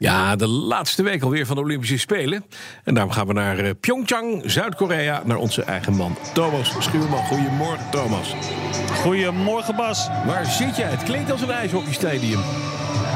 Ja, de laatste week alweer van de Olympische Spelen. En daarom gaan we naar eh, Pyeongchang, Zuid-Korea, naar onze eigen man Thomas Schuurman. Goedemorgen, Thomas. Goedemorgen, Bas. Waar zit jij? Het klinkt als een ijshockeystadium.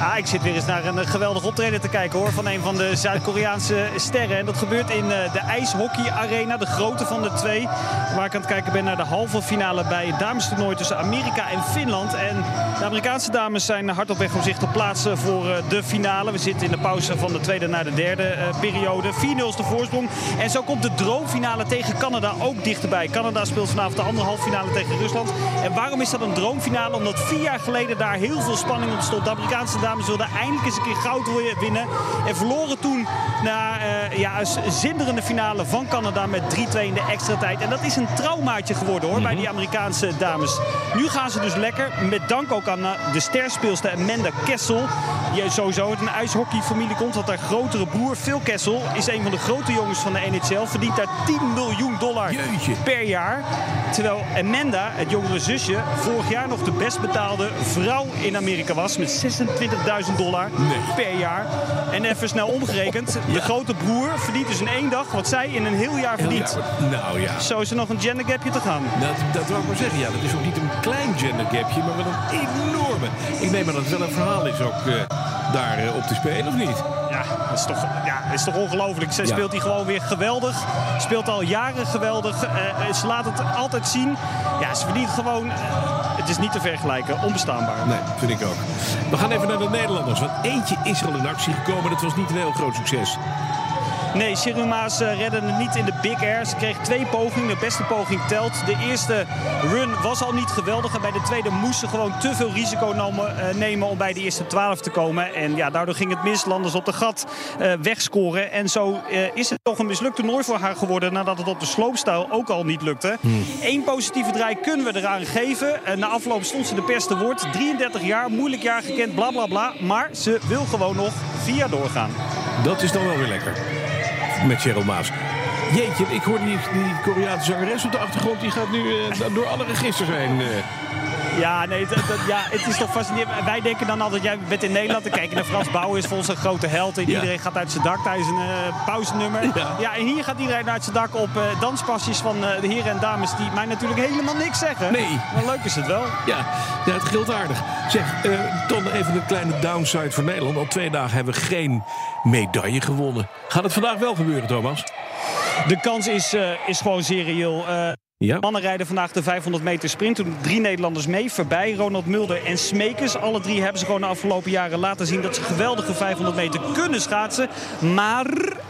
Ah, ik zit weer eens naar een geweldig optreden te kijken hoor. Van een van de Zuid-Koreaanse sterren. En dat gebeurt in uh, de IJshockey Arena, de grote van de twee. Waar ik aan het kijken ben naar de halve finale bij het damestoernooi tussen Amerika en Finland. En de Amerikaanse dames zijn hard op weg om zich te plaatsen voor uh, de finale. We zitten in de pauze van de tweede naar de derde uh, periode. 4-0 is de voorsprong. En zo komt de droomfinale tegen Canada ook dichterbij. Canada speelt vanavond de andere halve finale tegen Rusland. En waarom is dat een droomfinale? Omdat vier jaar geleden daar heel veel spanning op stond. De Amerikaanse dames wilden eindelijk eens een keer goud winnen. En verloren toen na uh, ja, een zinderende finale van Canada met 3-2 in de extra tijd. En dat is een traumaatje geworden hoor, mm -hmm. bij die Amerikaanse dames. Nu gaan ze dus lekker. Met dank ook aan de sterspeelster Amanda Kessel. Die sowieso uit een ijshockeyfamilie komt. Want haar grotere broer Phil Kessel is een van de grote jongens van de NHL. Verdient daar 10 miljoen dollar Jeetje. per jaar. Terwijl Amanda, het jongere zusje, vorig jaar nog de best betaalde vrouw in Amerika was. Met 26.000 dollar nee. per jaar. En even snel omgerekend. De ja. grote broer verdient dus in één dag wat zij in een heel jaar verdient. Heel jaar. Nou ja. Zo is er nog een gender gapje te gaan. Dat, dat wil ik maar zeggen. Ja, dat is ook niet een klein gender gapje, maar wel een enorme. Ik neem aan dat het wel een verhaal is ook uh, daar uh, op te spelen, of niet? Dat is toch, ja, is toch ongelooflijk. Ze ja. speelt hij gewoon weer geweldig. Speelt al jaren geweldig. Uh, ze laat het altijd zien. Ja, ze verdient gewoon... het is niet te vergelijken. Onbestaanbaar. Nee, vind ik ook. We gaan even naar de Nederlanders. Want eentje is er al in actie gekomen. Dat was niet een heel groot succes. Nee, Siruma's uh, redde het niet in de Big Air. Ze kreeg twee pogingen. De beste poging telt. De eerste run was al niet geweldig. En bij de tweede moest ze gewoon te veel risico nemen, uh, nemen om bij de eerste 12 te komen. En ja, daardoor ging het mis. Landers op de gat uh, wegscoren. En zo is het toch een mislukt toernooi voor haar geworden. Nadat het op de sloopstijl ook al niet lukte. Hmm. Eén positieve draai kunnen we eraan geven. na afloop stond ze de pers te woord. 33 jaar, moeilijk jaar gekend, bla bla bla. Maar ze wil gewoon nog vier doorgaan. Dat is dan wel weer lekker met Cheryl Maas. Jeetje, ik hoor die, die Koreaanse zangeres op de achtergrond. Die gaat nu uh, door alle registers heen. Ja, nee, dat, dat, ja, het is toch fascinerend. Wij denken dan altijd, jij bent in Nederland te kijken naar Frans Bouw is voor ons een grote held. En ja. iedereen gaat uit zijn dak tijdens een uh, pauzenummer. Ja. ja, en hier gaat iedereen uit zijn dak op uh, danspasjes van uh, de heren en dames die mij natuurlijk helemaal niks zeggen. Nee. Maar leuk is het wel. Ja, ja het gilt aardig. Zeg, dan even een kleine downside voor Nederland. Al twee dagen hebben we geen medaille gewonnen. Gaat het vandaag wel gebeuren, Thomas? De kans is, is gewoon zeer reëel. Ja. Mannen rijden vandaag de 500 meter sprint. Toen drie Nederlanders mee. Voorbij Ronald Mulder en Smekers. Alle drie hebben ze gewoon de afgelopen jaren laten zien... dat ze geweldige 500 meter kunnen schaatsen. Maar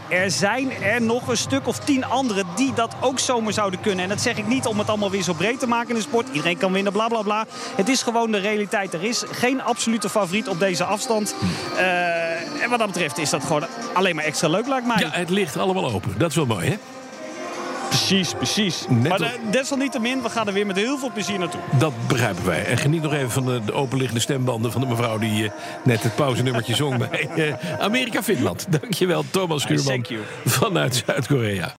er zijn er nog een stuk of tien anderen... die dat ook zomaar zouden kunnen. En dat zeg ik niet om het allemaal weer zo breed te maken in de sport. Iedereen kan winnen, bla bla bla. Het is gewoon de realiteit. Er is geen absolute favoriet op deze afstand. Uh, en wat dat betreft is dat gewoon alleen maar extra leuk, lijkt mij. Ja, het ligt allemaal open. Dat is wel mooi, hè? Precies, precies. Net maar uh, desalniettemin, we gaan er weer met heel veel plezier naartoe. Dat begrijpen wij. En geniet nog even van de, de openliggende stembanden van de mevrouw... die uh, net het pauzenummertje zong bij uh, Amerika-Finland. Dankjewel, Thomas Schuurman vanuit Zuid-Korea.